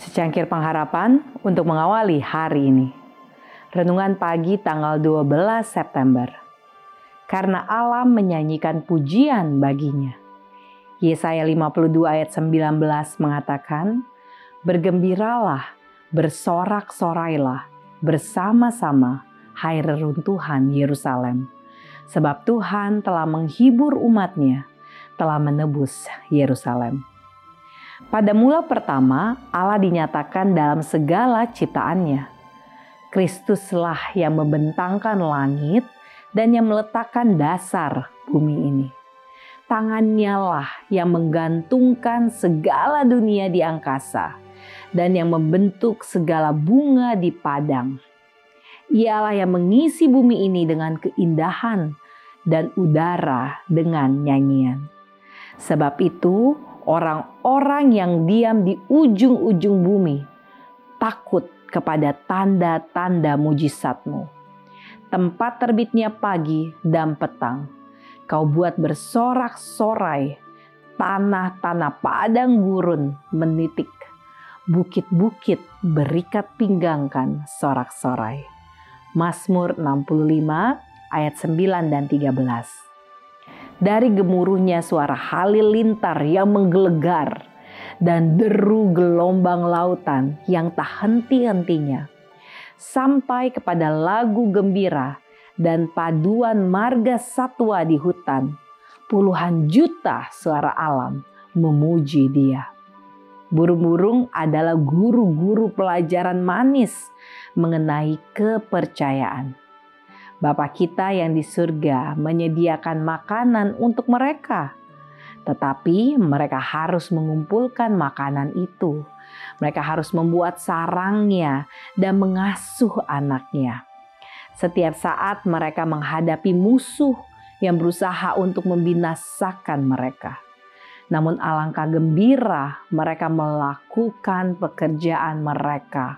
Cangkir pengharapan untuk mengawali hari ini. Renungan pagi tanggal 12 September. Karena alam menyanyikan pujian baginya. Yesaya 52 ayat 19 mengatakan, Bergembiralah, bersorak-sorailah, bersama-sama, hai reruntuhan Yerusalem. Sebab Tuhan telah menghibur umatnya, telah menebus Yerusalem. Pada mula pertama, Allah dinyatakan dalam segala ciptaannya. Kristuslah yang membentangkan langit dan yang meletakkan dasar bumi ini. Tangannya lah yang menggantungkan segala dunia di angkasa dan yang membentuk segala bunga di padang. Ialah yang mengisi bumi ini dengan keindahan dan udara dengan nyanyian. Sebab itu, orang-orang yang diam di ujung-ujung bumi takut kepada tanda-tanda mujizatmu. Tempat terbitnya pagi dan petang, kau buat bersorak-sorai, tanah-tanah padang gurun menitik, bukit-bukit berikat pinggangkan sorak-sorai. Mazmur 65 ayat 9 dan 13 dari gemuruhnya suara halilintar yang menggelegar dan deru gelombang lautan yang tak henti-hentinya. Sampai kepada lagu gembira dan paduan marga satwa di hutan puluhan juta suara alam memuji dia. Burung-burung adalah guru-guru pelajaran manis mengenai kepercayaan Bapa kita yang di surga menyediakan makanan untuk mereka. Tetapi mereka harus mengumpulkan makanan itu. Mereka harus membuat sarangnya dan mengasuh anaknya. Setiap saat mereka menghadapi musuh yang berusaha untuk membinasakan mereka. Namun alangkah gembira mereka melakukan pekerjaan mereka.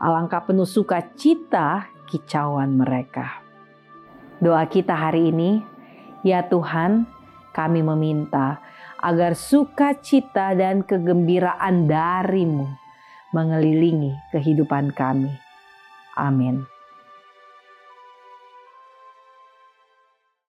Alangkah penuh sukacita kicauan mereka. Doa kita hari ini, ya Tuhan, kami meminta agar sukacita dan kegembiraan darimu mengelilingi kehidupan kami. Amin.